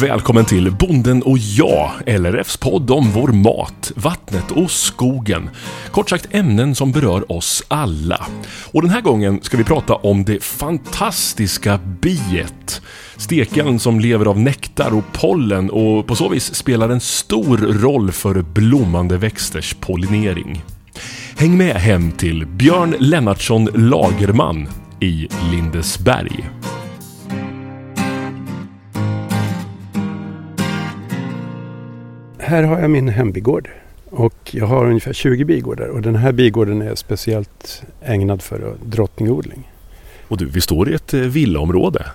Välkommen till Bonden och jag, LRFs podd om vår mat, vattnet och skogen. Kort sagt ämnen som berör oss alla. Och den här gången ska vi prata om det fantastiska biet. Steken som lever av nektar och pollen och på så vis spelar en stor roll för blommande växters pollinering. Häng med hem till Björn Lennartsson Lagerman i Lindesberg. Här har jag min hembigård och jag har ungefär 20 bigårdar och den här bigården är speciellt ägnad för drottningodling. Och du, vi står i ett eh, villaområde.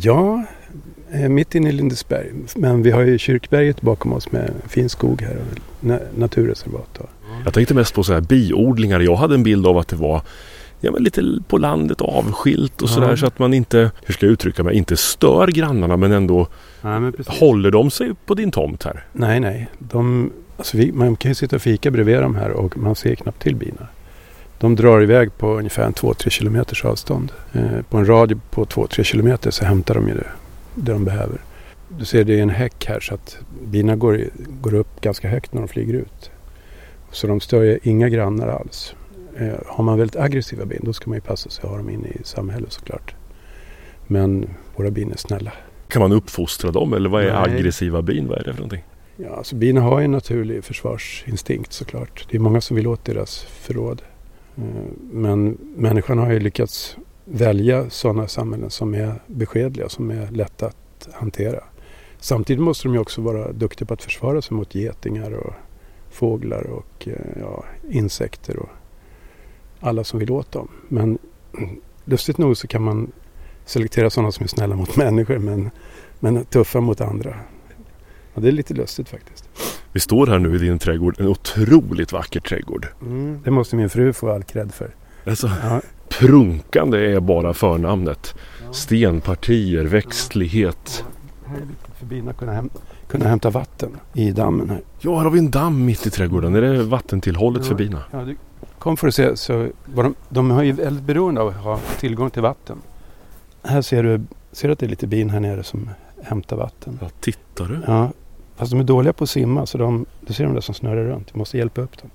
Ja, eh, mitt inne i Lindesberg. Men vi har ju Kyrkberget bakom oss med fin skog här och naturreservat. Jag tänkte mest på så här biodlingar. Jag hade en bild av att det var ja, men lite på landet avskilt och sådär så att man inte, hur ska jag uttrycka mig, inte stör grannarna men ändå ja, men håller de sig på din tomt här? Nej, nej. De, alltså vi, man kan ju sitta och fika bredvid dem här och man ser knappt till bina. De drar iväg på ungefär 2-3 kilometers avstånd. Eh, på en radie på 2-3 kilometer så hämtar de ju det, det de behöver. Du ser det är en häck här så att bina går, går upp ganska högt när de flyger ut. Så de stör ju inga grannar alls. Eh, har man väldigt aggressiva bin då ska man ju passa sig att ha dem inne i samhället såklart. Men våra bin är snälla. Kan man uppfostra dem eller vad är Nej. aggressiva bin? Vad är det för någonting? Ja, alltså bina har ju en naturlig försvarsinstinkt såklart. Det är många som vill åt deras förråd. Eh, Men människan har ju lyckats välja sådana samhällen som är beskedliga, som är lätta att hantera. Samtidigt måste de ju också vara duktiga på att försvara sig mot getingar och fåglar och eh, ja, insekter och alla som vill åt dem. Men lustigt nog så kan man selektera sådana som är snälla mot människor men, men tuffa mot andra. Ja, det är lite lustigt faktiskt. Vi står här nu i din trädgård, en otroligt vacker trädgård. Mm. Det måste min fru få all cred för. Alltså, Ja, prunkande är bara förnamnet. Stenpartier, växtlighet. här är viktigt för bina att kunna, häm- kunna hämta vatten i dammen här. Ja, här har vi en damm mitt i trädgården. Är det vattentillhållet Ja. för bina? Ja, du kom för att se, så var de, de har ju väldigt beroende av att ha tillgång till vatten. Här ser du, ser du att det är lite bin här nere som hämtar vatten. Ja, tittar du? Ja, fast de är dåliga på att simma så de, du ser de där som snurrar runt. Du måste hjälpa upp dem.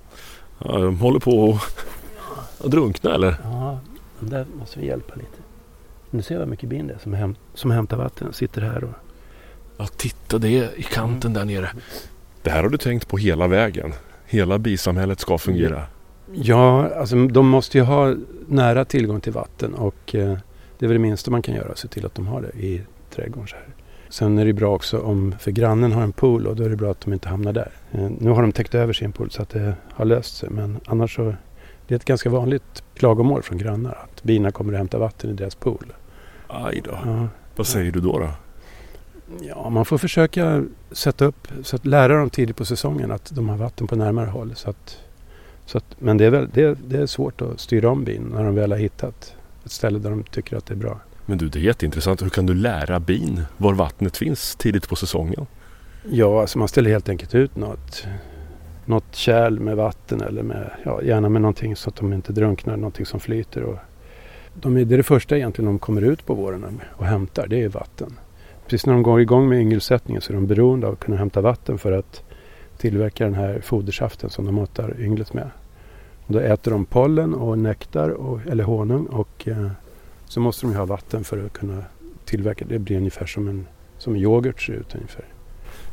Ja, de håller på att- att drunkna eller? Ja, där måste vi hjälpa lite. Du ser vad mycket bin det är som, häm, som hämtar vatten. Sitter här och... Ja, titta det är i kanten där nere. Det här har du tänkt på hela vägen. Hela bisamhället ska fungera. Ja, alltså de måste ju ha nära tillgång till vatten och eh, det är väl det minsta man kan göra, se till att de har det i trädgården så här. Sen är det bra också om, för grannen har en pool och då är det bra att de inte hamnar där. Eh, nu har de täckt över sin pool så att det har löst sig men annars så, det är ett ganska vanligt klagomål från grannar att bina kommer att hämta vatten i deras pool. Aj då. Ja, Vad säger du då? då? Ja, man får försöka sätta upp, så att lära dem tidigt på säsongen att de har vatten på närmare håll. Så att, så att, men det är, väl, det, det är svårt att styra om bin när de väl har hittat ett ställe där de tycker att det är bra. Men du, det är jätteintressant. Hur kan du lära bin var vattnet finns tidigt på säsongen? Ja, alltså man ställer helt enkelt ut något, något kärl med vatten eller med, ja, gärna med någonting så att de inte drunknar, någonting som flyter. Och de är, det är det första egentligen de kommer ut på våren och hämtar, det är vatten. Precis när de går igång med yngelsättningen så är de beroende av att kunna hämta vatten för att tillverka den här fodersaften som de matar ynglet med. Och då äter de pollen och nektar och, eller honung och eh, så måste de ju ha vatten för att kunna tillverka. Det blir ungefär som en, som en yoghurt ser ut ungefär.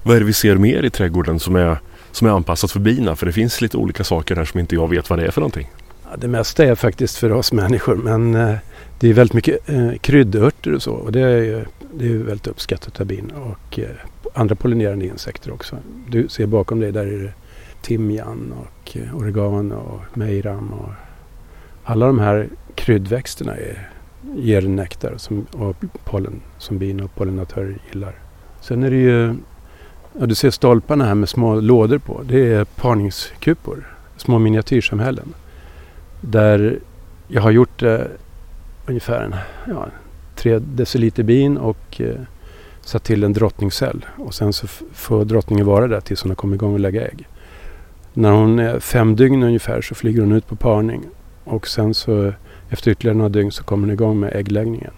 Vad är det vi ser mer i trädgården som är, som är anpassat för bina? För det finns lite olika saker här som inte jag vet vad det är för någonting. Ja, det mesta är faktiskt för oss människor men eh, det är väldigt mycket eh, kryddörter och så och det är, ju- det är väldigt uppskattat av bin och eh, andra pollinerande insekter också. Du ser bakom dig där är det timjan och eh, oregano och mejram och alla de här kryddväxterna är, ger nektar som, och pollen som bin och pollinatörer gillar. Sen är det ju, ja, du ser stolparna här med små lådor på. Det är parningskupor, små miniatyrsamhällen där jag har gjort eh, ungefär en, ja, tre deciliter bin och eh, satt till en drottningcell. Och sen så får drottningen vara där tills hon har kommit igång och lägga ägg. När hon är fem dygn ungefär så flyger hon ut på parning. Och sen så efter ytterligare några dygn så kommer hon igång med äggläggningen.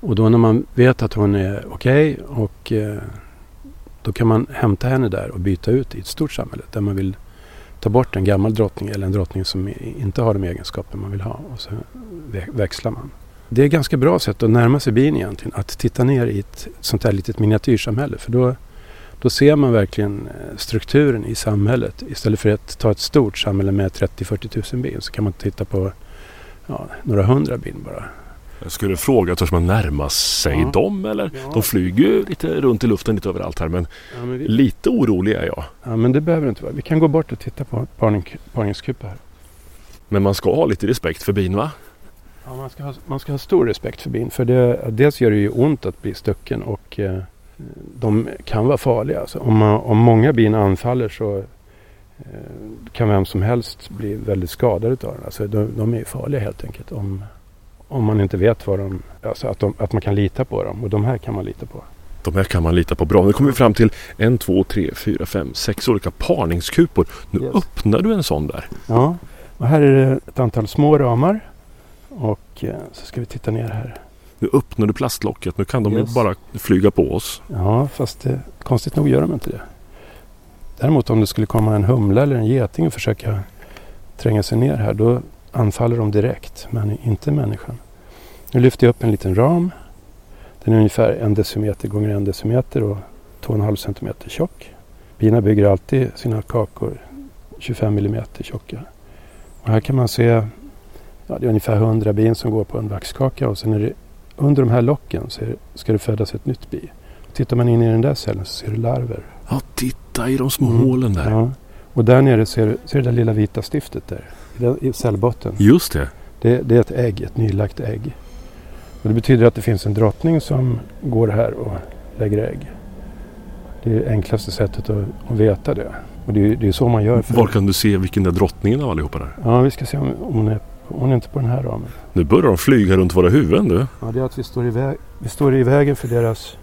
Och då när man vet att hon är okej och eh, Då kan man hämta henne där och byta ut i ett stort samhälle där man vill ta bort en gammal drottning eller en drottning som inte har de egenskaper man vill ha och så växlar man. Det är ett ganska bra sätt att närma sig bin egentligen. Att titta ner i ett sånt här litet miniatyrsamhälle. För då, då ser man verkligen eh, strukturen i samhället. Istället för att ta ett stort samhälle med 30-40 000 bin så kan man titta på ja, några hundra bin bara. Jag skulle fråga, törs man närma sig ja. dem eller? Ja. De flyger ju lite runt i luften lite överallt här men, ja, men vi... lite orolig är jag. Ja men det behöver inte vara. Vi kan gå bort och titta på parning, parningskupa här. Men man ska ha lite respekt för bin va? Ja, man ska, ha, man ska ha stor respekt för bin. För det, dels gör det ju ont att bli stucken och eh, de kan vara farliga. Alltså, om, man, om många bin anfaller så eh, kan vem som helst bli väldigt skadad av den. Alltså, de, de är farliga helt enkelt. Om, om man inte vet vad de, alltså att, de, att man kan lita på dem. Och de här kan man lita på. De här kan man lita på bra. Nu kommer vi fram till en, två, tre, fyra, fem, sex olika parningskupor. Nu yes. öppnar du en sån där. Ja, och här är det ett antal små ramar. Och eh, så ska vi titta ner här. Nu öppnar du plastlocket. Nu kan de yes. bara flyga på oss. Ja, fast eh, konstigt nog gör de inte det. Däremot om det skulle komma en humla eller en geting och försöka tränga sig ner här. Då anfaller de direkt, men inte människan. Nu lyfter jag upp en liten ram. Den är ungefär en decimeter gånger en decimeter och 2,5 centimeter tjock. Bina bygger alltid sina kakor 25 millimeter tjocka. Och här kan man se ja, det är ungefär 100 bin som går på en vaxkaka och sen är det under de här locken så det, ska det födas ett nytt bi. Och tittar man in i den där cellen så ser du larver. Ja, titta i de små mm. hålen där. Ja. Och där nere ser du ser det där lilla vita stiftet där i cellbotten. Just det. det. Det är ett ägg, ett nylagt ägg. Och det betyder att det finns en drottning som går här och lägger ägg. Det är det enklaste sättet att, att veta det. Och det är, det är så man gör. Var kan du se vilken är drottningen av allihopa där? Ja, vi ska se om, om hon, är, hon är inte på den här ramen. Nu börjar de flyga runt våra huvuden du. Ja, det är att vi står i, väg, vi står i vägen för deras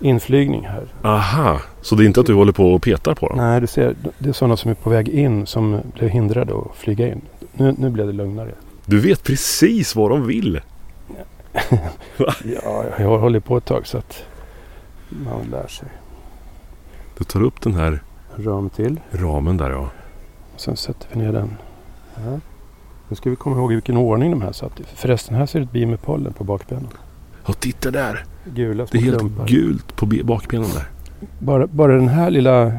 inflygning här. Aha, så det är inte att du håller på och petar på dem? Nej, du ser, det är sådana som är på väg in som blev hindrade att flyga in. Nu, nu blev det lugnare. Du vet precis vad de vill. ja, jag har hållit på ett tag så att man lär sig. Du tar upp den här ram till. ramen där ja. Och sen sätter vi ner den. Ja. Nu ska vi komma ihåg i vilken ordning de här satt Förresten, här ser du ett bi med pollen på bakbenen. Ja, titta där! Gula små Det är helt klumpar. gult på bakbenen där. Bara, bara den här lilla eh,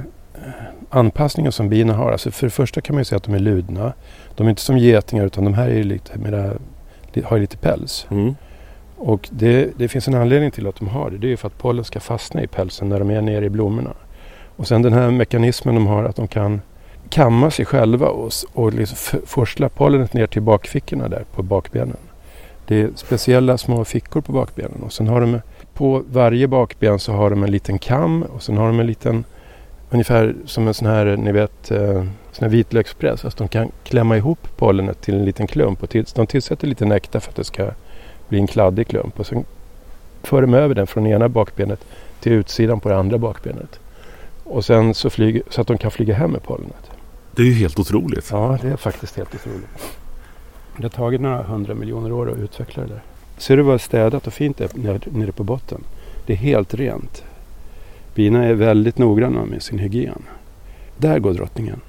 anpassningen som bina har. Alltså för det första kan man ju säga att de är ludna. De är inte som getingar utan de här är lite mera, har lite päls. Mm. Och det, det, finns en anledning till att de har det. Det är för att pollen ska fastna i pälsen när de är nere i blommorna. Och sen den här mekanismen de har att de kan kamma sig själva och, och liksom forsla pollenet ner till bakfickorna där på bakbenen. Det är speciella små fickor på bakbenen och sen har de på varje bakben så har de en liten kam och sen har de en liten ungefär som en sån här, ni vet, eh, sån här vitlökspress. Alltså de kan klämma ihop pollenet till en liten klump och till, de tillsätter lite nektar för att det ska bli en kladdig klump och sen för de över den från ena bakbenet till utsidan på det andra bakbenet. Och sen så, flyger, så att de kan flyga hem med pollenet. Det är ju helt otroligt. Ja, det är faktiskt helt otroligt. Det har tagit några hundra miljoner år att utveckla det där. Ser du vad städat och fint det är nere på botten? Det är helt rent. Bina är väldigt noggranna med sin hygien. Där går drottningen.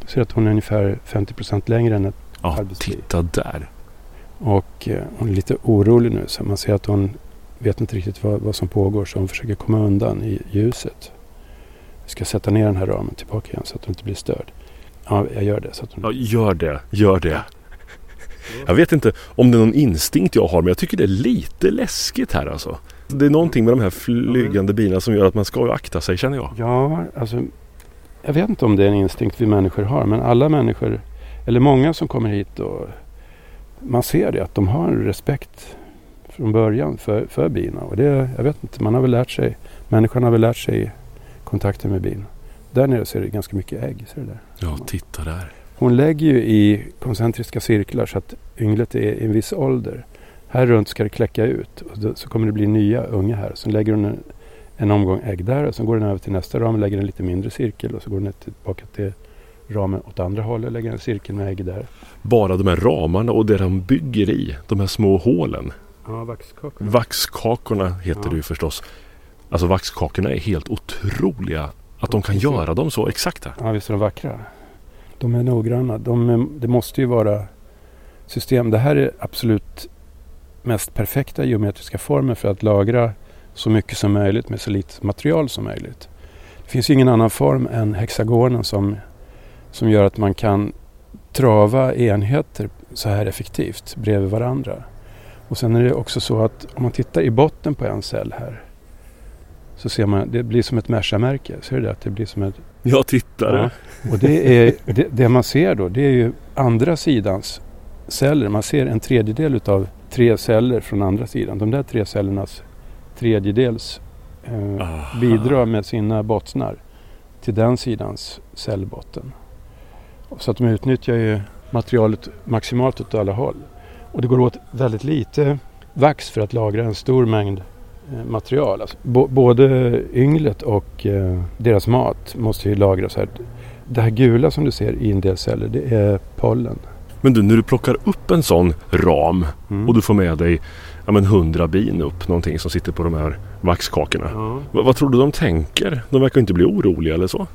Du ser att hon är ungefär 50 procent längre än ett Ja, arbetsliv. titta där. Och eh, hon är lite orolig nu. Så man ser att hon vet inte riktigt vad, vad som pågår. Så hon försöker komma undan i ljuset. Vi ska sätta ner den här ramen tillbaka igen så att hon inte blir störd. Ja, jag gör det. Så att. Ja, gör det. Gör det. Jag vet inte om det är någon instinkt jag har men jag tycker det är lite läskigt här alltså. Det är någonting med de här flygande bilarna som gör att man ska akta sig känner jag. Ja, alltså jag vet inte om det är en instinkt vi människor har men alla människor, eller många som kommer hit och man ser det att de har en respekt från början för, för bina. Och det, jag vet inte, man har väl lärt sig, människan har väl lärt sig kontakten med bin. Där nere ser det ganska mycket ägg. Ser du där? Ja, titta där. Hon lägger ju i koncentriska cirklar så att ynglet är i en viss ålder. Här runt ska det kläcka ut och då, så kommer det bli nya unga här. Sen lägger hon en, en omgång ägg där och sen går den över till nästa ram och lägger en lite mindre cirkel och så går den tillbaka till ramen åt andra hållet och lägger en cirkel med ägg där. Bara de här ramarna och det de bygger i, de här små hålen. Ja, vaxkakorna. Vaxkakorna heter ja. det ju förstås. Alltså vaxkakorna är helt otroliga att de kan göra dem så exakta. Ja, visst är de vackra. De är noggranna. De är, det måste ju vara system. Det här är absolut mest perfekta geometriska former för att lagra så mycket som möjligt med så lite material som möjligt. Det finns ingen annan form än hexagonen som, som gör att man kan trava enheter så här effektivt bredvid varandra. Och sen är det också så att om man tittar i botten på en cell här så ser man, det blir som ett Merca-märke. Ser du det? Att det blir som ett... Jag tittar. Ja. Och det, är, det, det, man ser då, det är ju andra sidans celler. Man ser en tredjedel utav tre celler från andra sidan. De där tre cellernas tredjedels eh, bidrar med sina bottnar till den sidans cellbotten. Så att de utnyttjar ju materialet maximalt åt alla håll. Och det går åt väldigt lite vax för att lagra en stor mängd material. Alltså, både ynglet och eh, deras mat måste ju lagras här. Det här gula som du ser i en del celler, det är pollen. Men du, när du plockar upp en sån ram mm. och du får med dig ja, men 100 bin upp någonting som sitter på de här vaxkakorna. Vad, vad tror du de tänker? De verkar inte bli oroliga eller så?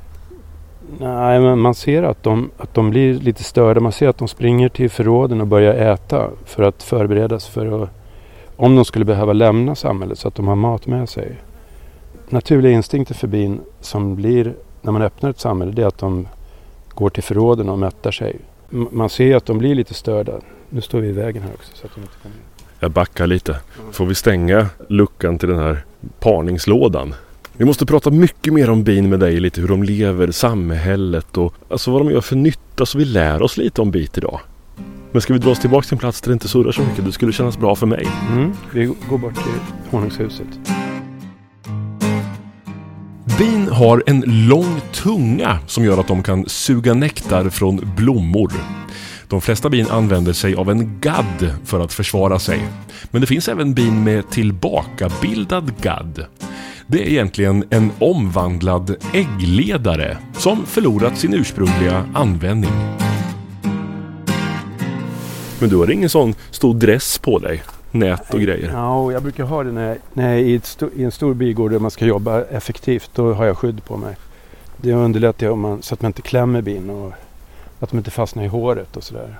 Nej, men man ser att de, att de blir lite störda. Man ser att de springer till förråden och börjar äta för att förberedas för att, om de skulle behöva lämna samhället så att de har mat med sig. Naturliga instinkter för bin som blir när man öppnar ett samhälle det är att de går till förråden och mättar sig. Man ser att de blir lite störda. Nu står vi i vägen här också så att de inte kommer Jag backar lite. Får vi stänga luckan till den här parningslådan? Vi måste prata mycket mer om bin med dig, lite hur de lever, samhället och alltså vad de gör för nytta så vi lär oss lite om bit idag. Men ska vi dra oss tillbaka till en plats där det inte surrar så mycket? Det skulle kännas bra för mig. Mm, vi går bort till honungshuset. Bin har en lång tunga som gör att de kan suga nektar från blommor. De flesta bin använder sig av en gadd för att försvara sig. Men det finns även bin med tillbakabildad gadd. Det är egentligen en omvandlad äggledare som förlorat sin ursprungliga användning. Men du har ingen sån stor dress på dig? Nät och grejer? Ja, jag brukar ha det när jag, när jag är i, i, en stor bigård där man ska jobba effektivt. Då har jag skydd på mig. Det underlättar om man, så att man inte klämmer bin och att de inte fastnar i håret och sådär.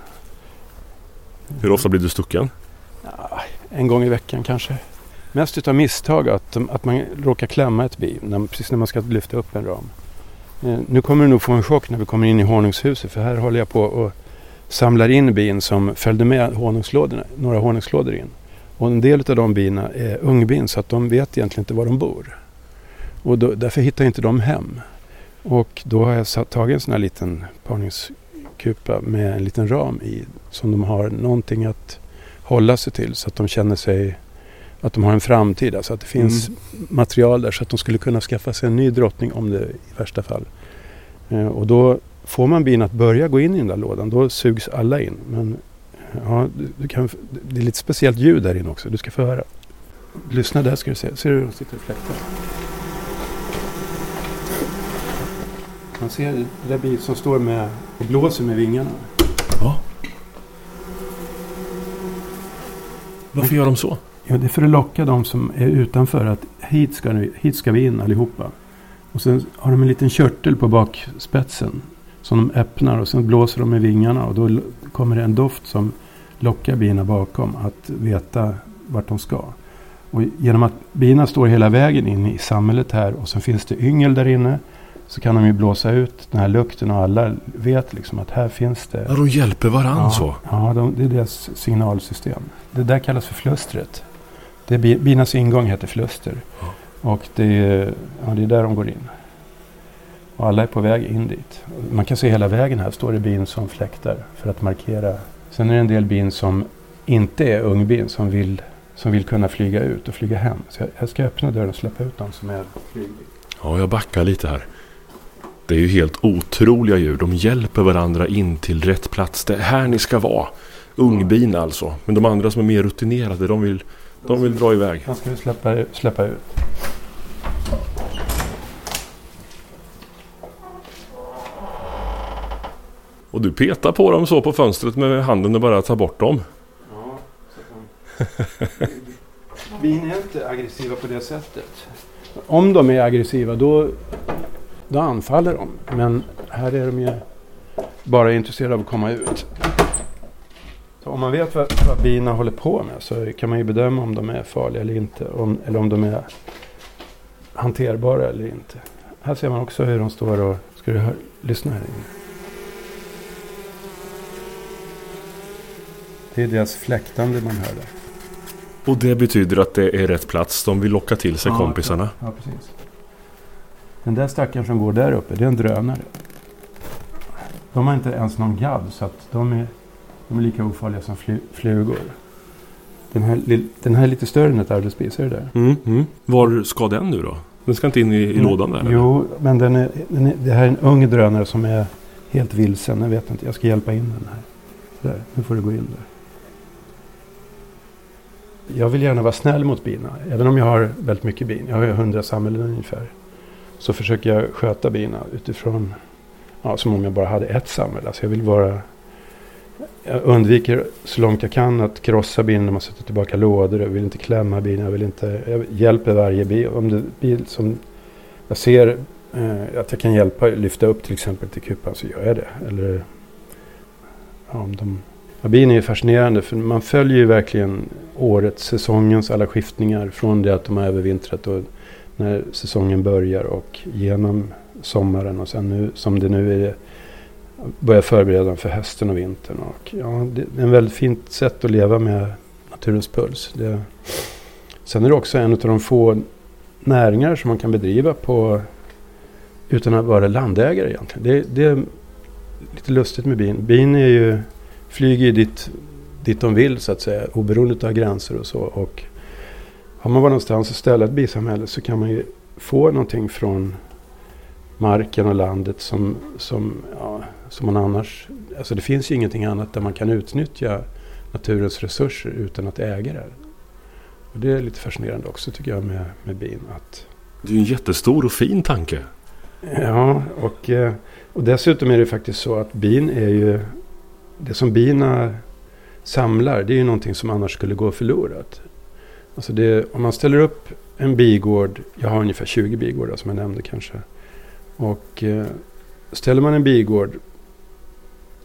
Hur ofta blir du stucken? Ja, en gång i veckan kanske. Mest utav misstag att, att man råkar klämma ett bi när, precis när man ska lyfta upp en ram. Eh, nu kommer du nog få en chock när vi kommer in i honungshuset för här håller jag på och samlar in bin som följde med honungslådorna, några honungslådor in. Och en del av de bina är ungbin så att de vet egentligen inte var de bor. Och då, därför hittar inte de hem. Och då har jag tagit en sån här liten parningskupa med en liten ram i som de har någonting att hålla sig till så att de känner sig att de har en framtid. Alltså att det finns mm. material där så att de skulle kunna skaffa sig en ny drottning om det i värsta fall. Eh, och då får man bin att börja gå in i den där lådan då sugs alla in. Men ja, du kan, det är lite speciellt ljud där inne också. Du ska få höra. Lyssna där ska du se. Ser du hur de sitter och fläktar? Man ser det där biet som står med och blåser med vingarna. Ja. Varför gör de så? Ja, det är för att locka de som är utanför att hit ska, ni, hit ska vi in allihopa. Och sen har de en liten körtel på bakspetsen som de öppnar och sen blåser de med vingarna och då kommer det en doft som lockar bina bakom att veta vart de ska. Och genom att bina står hela vägen in i samhället här och sen finns det yngel där inne så kan de ju blåsa ut den här lukten och alla vet liksom att här finns det. Ja, de hjälper varandra ja, så. Ja, de, det är deras signalsystem. Det där kallas för flustret. Det binas ingång heter fluster. Ja. Och det, ja, det är där de går in. Och alla är på väg in dit. Man kan se hela vägen här står det bin som fläktar för att markera. Sen är det en del bin som inte är ungbin som vill, som vill kunna flyga ut och flyga hem. Så jag, jag ska öppna dörren och släppa ut dem som är flygbin. Ja, jag backar lite här. Det är ju helt otroliga djur. De hjälper varandra in till rätt plats. Det är här ni ska vara. Ungbin alltså. Men de andra som är mer rutinerade, de vill, de vill dra iväg. Han ska vi släppa, släppa ut. Och du petar på dem så på fönstret med handen och bara tar bort dem. Ja, kan... Bin är inte aggressiva på det sättet. Om de är aggressiva då, då anfaller de. Men här är de ju bara intresserade av att komma ut. Så om man vet vad, vad bina håller på med så kan man ju bedöma om de är farliga eller inte. Om, eller om de är hanterbara eller inte. Här ser man också hur de står och... Ska du hör, lyssna här inne? Det är deras fläktande man hör där. Och det betyder att det är rätt plats. De vill locka till sig Ja, kompisarna. Ja, precis. Den där stackaren som går där uppe, det är en drönare. De har inte ens någon gadd så att de är, de är lika ofarliga som fly, flugor. Den här, den här är lite större än ett arbetsbil, ser du där? Mm, mm. Var ska den nu då? Den ska inte in i, i lådan där? eller? Mm. Jo, men den är, den är, det här är en ung drönare som är helt vilsen. Jag vet inte, jag ska hjälpa in den här. Där, nu får du gå in där. Jag vill gärna vara snäll mot bina. Även om jag har väldigt mycket bin. Jag har ju hundra samhällen ungefär. Så försöker jag sköta bina utifrån ja, som om jag bara hade ett samhälle. Alltså jag vill vara... Jag undviker så långt jag kan att krossa bin när man sätter tillbaka lådor. Jag vill inte klämma bin. Jag vill inte... Jag hjälper varje bil. Om det bil som jag ser eh, att jag kan hjälpa lyfta upp till exempel till kupan så gör jag det. Eller ja, om de... Bin är ju fascinerande för man följer ju verkligen årets, säsongens alla skiftningar från det att de har övervintrat och när säsongen börjar och genom sommaren och sen nu som det nu är börjar förbereda för hösten och vintern. Och, ja, det är en väldigt fint sätt att leva med naturens puls. Det, sen är det också en av de få näringar som man kan bedriva på utan att vara landägare egentligen. Det, det är lite lustigt med bin. Bin är ju, flyger dit, dit de vill så att säga, oberoende av gränser och så. Och har man varit någonstans och ställa ett bisamhälle så kan man ju få någonting från marken och landet som, som, ja, som man annars... Alltså det finns ju ingenting annat där man kan utnyttja naturens resurser utan att äga det. Och det är lite fascinerande också tycker jag med, med bin. Att, Det är ju en jättestor och fin tanke. Ja, och, eh, och dessutom är det faktiskt så att bin är ju... Det som bina samlar, det är ju någonting som annars skulle gå förlorat. Alltså det, om man ställer upp en bigård, jag har ungefär 20 bigårdar som jag nämnde kanske. Och eh, ställer man en bigård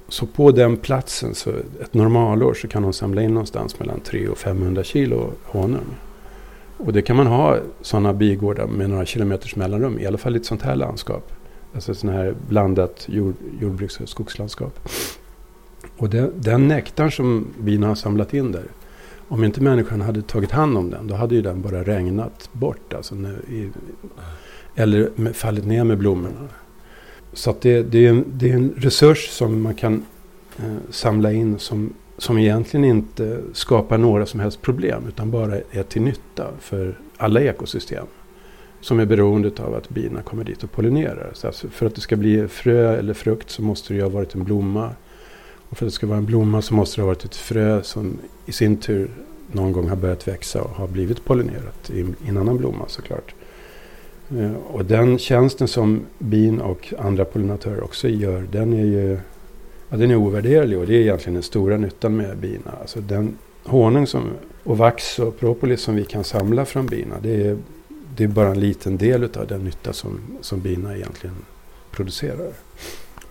så på den platsen, så ett normalår, så kan de samla in någonstans mellan 300 och 500 kilo honung. Och det kan man ha sådana bigårdar med några kilometers mellanrum, i alla fall i ett sånt här landskap. Alltså ett sådant här blandat jord, jordbruks och skogslandskap. Och det, den nektarn som bina har samlat in där, om inte människan hade tagit hand om den, då hade ju den bara regnat bort. Alltså i, eller med, fallit ner med blommorna. Så att det, det, är en, det är en resurs som man kan eh, samla in som, som egentligen inte skapar några som helst problem utan bara är till nytta för alla ekosystem som är beroende av att bina kommer dit och pollinerar. Så alltså för att det ska bli frö eller frukt så måste det ju ha varit en blomma. Och för att det ska vara en blomma så måste det ha varit ett frö som i sin tur någon gång har börjat växa och har blivit pollinerat i en annan blomma såklart. Eh, och den tjänsten som bin och andra pollinatörer också gör, den är ju ja, den är ovärderlig och det är egentligen den stora nyttan med bina. Alltså den honung som, och vax och propolis som vi kan samla från bina, det är, det är bara en liten del av den nytta som, som bina egentligen producerar.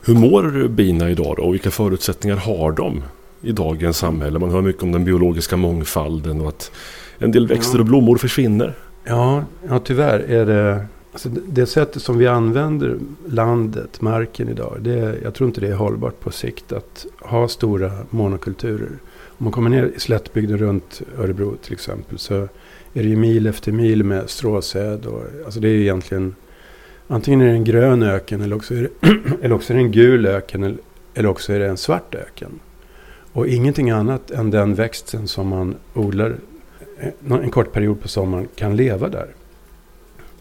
Hur mår bina idag då? Och vilka förutsättningar har de i dagens samhälle? Man hör mycket om den biologiska mångfalden och att en del växter och blommor försvinner. Ja, ja tyvärr är det... Alltså det- sättet som vi använder landet, marken idag, det, jag tror inte det är hållbart på sikt att ha stora monokulturer. Om man kommer ner i slättbygden runt Örebro till exempel så är det ju mil efter mil med stråsäd. Och, alltså det är ju egentligen antingen är det en grön öken eller också är det, eller också är det en gul öken eller, eller också är det en svart öken. Och ingenting annat än den växten som man odlar eh, en kort period på sommaren kan leva där.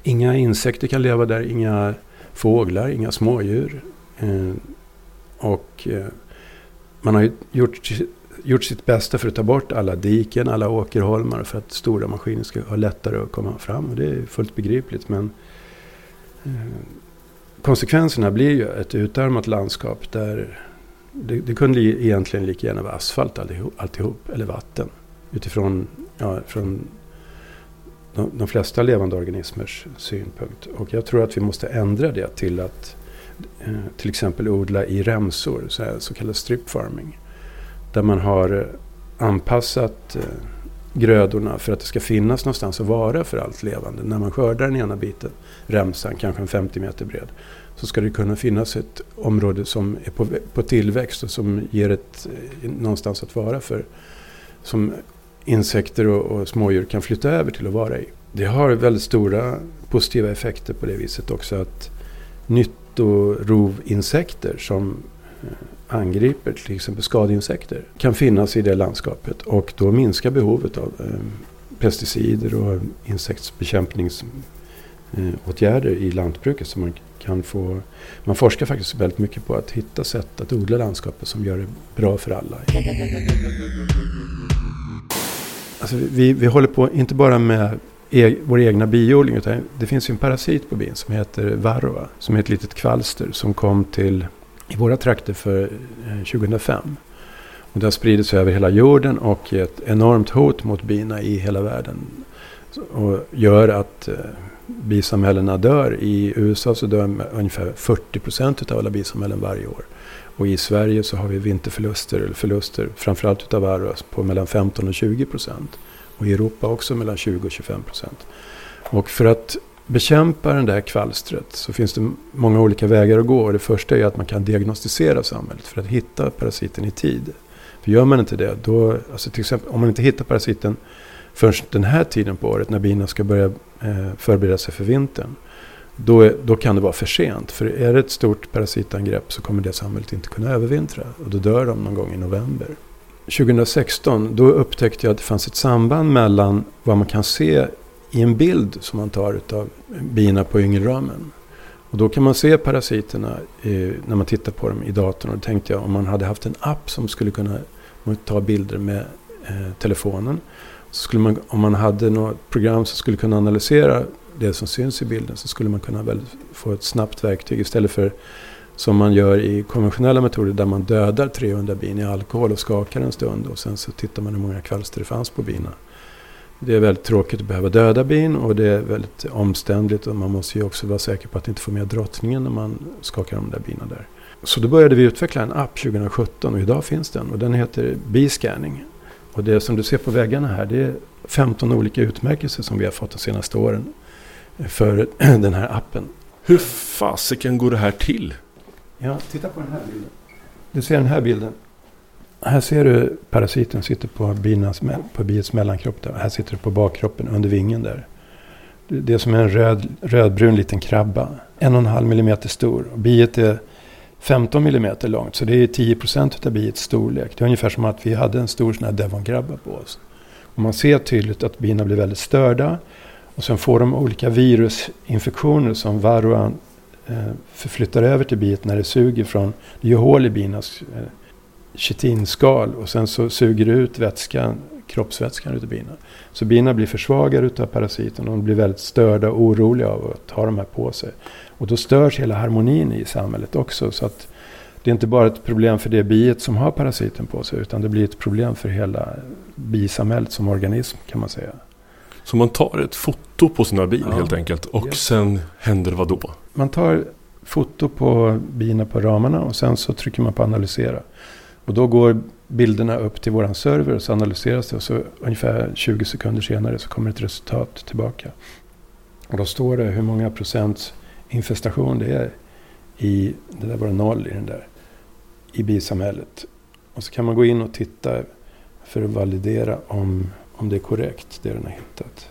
Inga insekter kan leva där, inga fåglar, inga smådjur. Eh, och eh, man har ju gjort, gjort sitt bästa för att ta bort alla diken, alla åkerholmar för att stora maskiner ska ha lättare att komma fram. Och det är fullt begripligt. Men eh, Eh, konsekvenserna blir ju ett utarmat landskap där det, det kunde egentligen lika gärna vara asfalt alltihop, alltihop eller vatten. Utifrån ja, från de, de flesta levande organismers synpunkt. Och jag tror att vi måste ändra det till att eh, till exempel odla i remsor, så, här, så kallad strip farming. Där man har eh, anpassat eh, grödorna för att det ska finnas någonstans att vara för allt levande. När man skördar den ena biten, remsan, kanske en 50 meter bred, så ska det kunna finnas ett område som är på, på tillväxt och som ger ett, eh, någonstans att vara för. Som insekter och, och smådjur kan flytta över till att vara i. Det har väldigt stora positiva effekter på det viset också att nyttorovinsekter som eh, angriper till exempel skadeinsekter kan finnas i det landskapet och då minskar behovet av eh, pesticider och Eh, åtgärder i lantbruket. Så man, kan få, man forskar faktiskt väldigt mycket på att hitta sätt att odla landskapet som gör det bra för alla. Alltså vi, vi håller på inte bara med e, vår egna biodling utan det finns ju en parasit på bin som heter varroa. Som är ett litet kvalster som kom till i våra trakter för eh, 2005. Och det har spridit sig över hela jorden och är ett enormt hot mot bina i hela världen. Och gör att eh, bisamhällena dör. I USA så dör ungefär 40 procent av alla bisamhällen varje år. Och i Sverige så har vi vinterförluster, eller förluster, framförallt utav varroa, på mellan 15 och 20 procent. Och i Europa också mellan 20 och 25 procent. Och för att bekämpa det där kvalstret så finns det många olika vägar att gå. Och det första är att man kan diagnostisera samhället för att hitta parasiten i tid. För gör man inte det, då, alltså till exempel om man inte hittar parasiten förrän den här tiden på året när bina ska börja eh, förbereda sig för vintern. Då, är, då kan det vara för sent. För är det ett stort parasitangrepp så kommer det samhället inte kunna övervintra. Och då dör de någon gång i november. 2016 då upptäckte jag att det fanns ett samband mellan vad man kan se i en bild som man tar av bina på yngelramen. Och då kan man se parasiterna i, när man tittar på dem i datorn. Och då tänkte jag om man hade haft en app som skulle kunna ta bilder med eh, telefonen. Så skulle man, om man hade något program som skulle kunna analysera det som syns i bilden så skulle man kunna väl få ett snabbt verktyg istället för som man gör i konventionella metoder där man dödar 300 bin i alkohol och skakar en stund och sen så tittar man hur många kvalster det fanns på bina. Det är väldigt tråkigt att behöva döda bin och det är väldigt omständligt och man måste ju också vara säker på att inte få med drottningen när man skakar de där bina där. Så då började vi utveckla en app 2017 och idag finns den och den heter Biscanning. Och det som du ser på väggarna här det är 15 olika utmärkelser som vi har fått de senaste åren för den här appen. Hur fasiken går det här till? Ja, titta på den här bilden. Du ser den här bilden. Här ser du parasiten sitter på, binas, på biets mellankropp. Där. Här sitter du på bakkroppen under vingen där. Det är som en röd, rödbrun liten krabba. En och en halv millimeter stor. Och biet är 15 millimeter långt. Så det är 10 procent av biets storlek. Det är ungefär som att vi hade en stor sån här devonkrabba på oss. Och man ser tydligt att bina blir väldigt störda. Och sen får de olika virusinfektioner som varroan eh, förflyttar över till biet när det suger från, det gör hål i binas eh, och sen så suger det ut vätskan, kroppsvätskan ur bina. Så bina blir försvagade av parasiten och de blir väldigt störda och oroliga av att ha de här på sig. Och då störs hela harmonin i samhället också. Så att det är inte bara ett problem för det biet som har parasiten på sig utan det blir ett problem för hela bisamhället som organism kan man säga. Så man tar ett foto på sina bin ja. helt enkelt och yes. sen händer vad då? Man tar foto på bina på ramarna och sen så trycker man på analysera. Och då går bilderna upp till våran server och så analyseras det och så ungefär 20 sekunder senare så kommer ett resultat tillbaka. Och då står det hur många procents infestation det är i, det där var det noll i den där, i bisamhället. Och så kan man gå in och titta för att validera om, om det är korrekt, det den har hittat.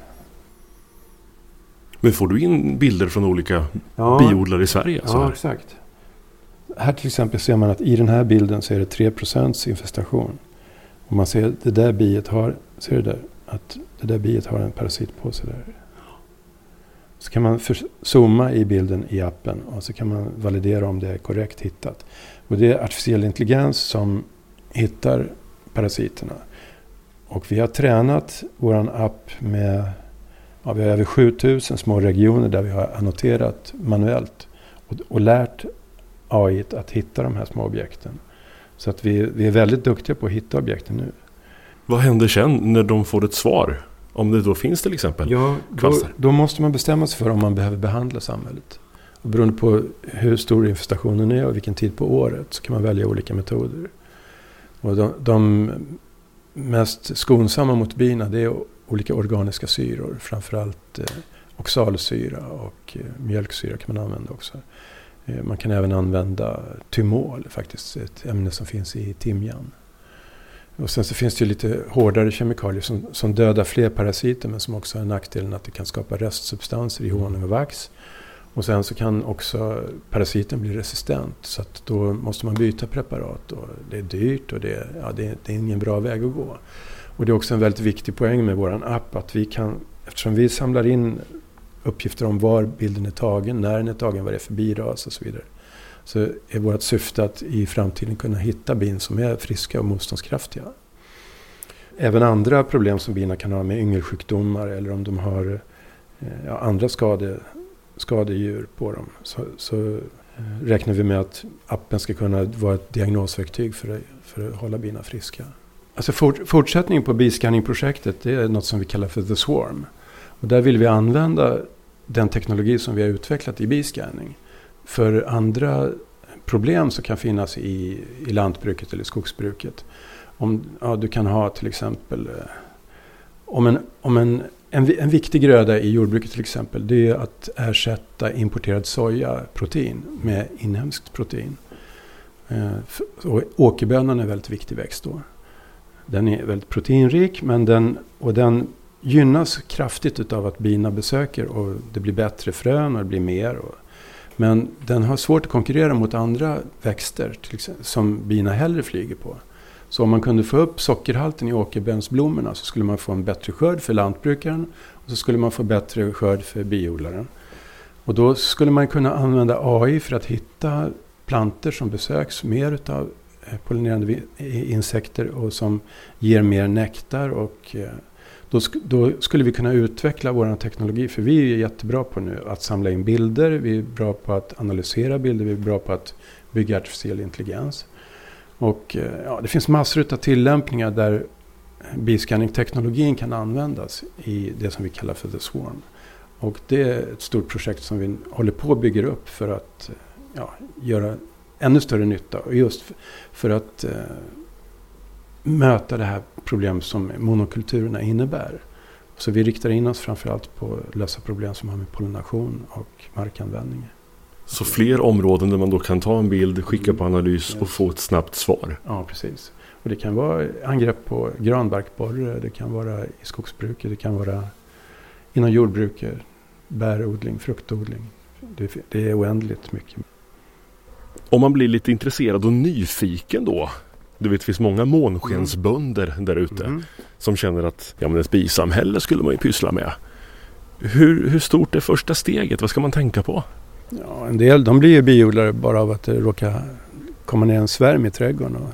Men får du in bilder från olika ja, biodlare i Sverige? Ja, exakt. Här till exempel ser man att i den här bilden så är det 3 infestation. Och man ser att det där biet har, ser du där? Att det där biet har en parasit på sig där. Så kan man zooma i bilden i appen och så kan man validera om det är korrekt hittat. Och det är artificiell intelligens som hittar parasiterna. Och vi har tränat vår app med ja, vi har över 7000 små regioner där vi har annoterat manuellt. Och, och lärt AI att hitta de här små objekten. Så att vi, vi är väldigt duktiga på att hitta objekten nu. Vad händer sen när de får ett svar? Om det då finns till exempel ja, då, då måste man bestämma sig för om man behöver behandla samhället. Och beroende på hur stor infestationen är och vilken tid på året så kan man välja olika metoder. Och de, de mest skonsamma mot bina det är olika organiska syror. Framförallt eh, oxalsyra och eh, mjölksyra kan man använda också. Eh, man kan även använda tymol, faktiskt ett ämne som finns i timjan. Och sen så finns det ju lite hårdare kemikalier som, som dödar fler parasiter men som också har nackdelen att det kan skapa restsubstanser i honung och vax. Och sen så kan också parasiten bli resistent så att då måste man byta preparat. Och det är dyrt och det, ja, det, det är ingen bra väg att gå. Och det är också en väldigt viktig poäng med vår app att vi kan, eftersom vi samlar in uppgifter om var bilden är tagen, när den är tagen, vad det är för biras och så vidare. Så är vårt syfte att i framtiden kunna hitta bin som är friska och motståndskraftiga. Även andra problem som bina kan ha med yngelsjukdomar eller om de har eh, ja, andra skade, skadedjur på dem. Så, så eh, räknar vi med att appen ska kunna vara ett diagnosverktyg för, för att hålla bina friska. Alltså fort, fortsättningen på biscanningprojektet det är något som vi kallar för The Swarm. Och där vill vi använda den teknologi som vi har utvecklat i biscanning för andra problem som kan finnas i, i lantbruket eller skogsbruket. Om, ja, du kan ha till exempel eh, om en, om en, en, en viktig gröda i jordbruket till exempel det är att ersätta importerad sojaprotein med inhemskt protein. Eh, och åkerbönan är en väldigt viktig växt då. Den är väldigt proteinrik men den, och den gynnas kraftigt av att bina besöker och det blir bättre frön och det blir mer. Och, men den har svårt att konkurrera mot andra växter till exempel, som bina hellre flyger på. Så om man kunde få upp sockerhalten i åkerbönsblommorna så skulle man få en bättre skörd för lantbrukaren och så skulle man få bättre skörd för biodlaren. Och då skulle man kunna använda AI för att hitta planter som besöks mer utav eh, pollinerande insekter och som ger mer nektar och eh, då, då, då, skulle vi kunna utveckla vår teknologi. För vi är jättebra på nu att samla in bilder. Vi är bra på att analysera bilder. Vi är bra på att bygga artificiell intelligens. Och eh, ja, det finns massor av tillämpningar där biscanning-teknologin kan användas i det som vi kallar för The Swarm. Och det är ett stort projekt som vi håller på att bygga upp för att eh, ja, göra ännu större nytta. Och just för att eh, möta det här problemet som monokulturerna innebär. Så vi riktar in oss framförallt på att lösa problem som har med pollination och markanvändning. Så fler områden där man då kan ta en bild, skicka på analys och få ett snabbt svar? Ja, precis. Och det kan vara angrepp på granbarkborre, det kan vara i skogsbruket, det kan vara inom jordbruket, bärodling, fruktodling. Det, det är oändligt mycket. Om man blir lite intresserad och nyfiken då du vet, det finns många månskensbönder mm. där ute mm. som känner att ja, men ett bisamhälle skulle man ju pyssla med. Hur, hur stort är första steget? Vad ska man tänka på? Ja, en del de blir ju biodlare bara av att det råkar komma ner en svärm i trädgården. Och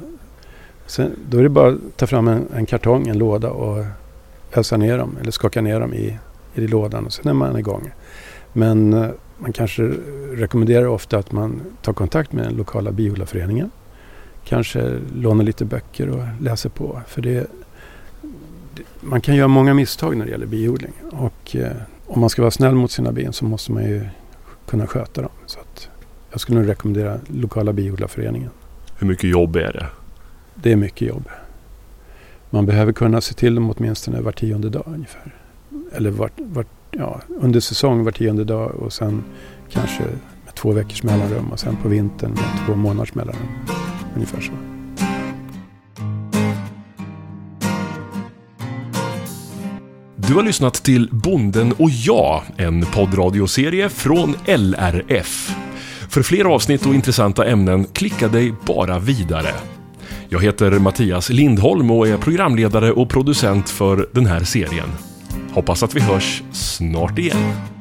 sen, då är det bara att ta fram en, en kartong, en låda och ösa ner dem eller skaka ner dem i, i lådan och sen är man igång. Men eh, man kanske rekommenderar ofta att man tar kontakt med den lokala biodlarföreningen kanske låna lite böcker och läsa på. För det, man kan göra många misstag när det gäller biodling. Och eh, om man ska vara snäll mot sina bin så måste man ju kunna sköta dem. Så att jag skulle nog rekommendera lokala biodlarföreningen. Hur mycket jobb är det? Det är mycket jobb. Man behöver kunna se till dem åtminstone var tionde dag ungefär. Eller vart, vart, ja, under säsong var tionde dag och sen kanske med två veckors mellanrum och sen på vintern med två månaders mellanrum. Ungefär så. Du har lyssnat till Bonden och jag, en poddradioserie från LRF. För fler avsnitt och intressanta ämnen, klicka dig bara vidare. Jag heter Mattias Lindholm och är programledare och producent för den här serien. Hoppas att vi hörs snart igen.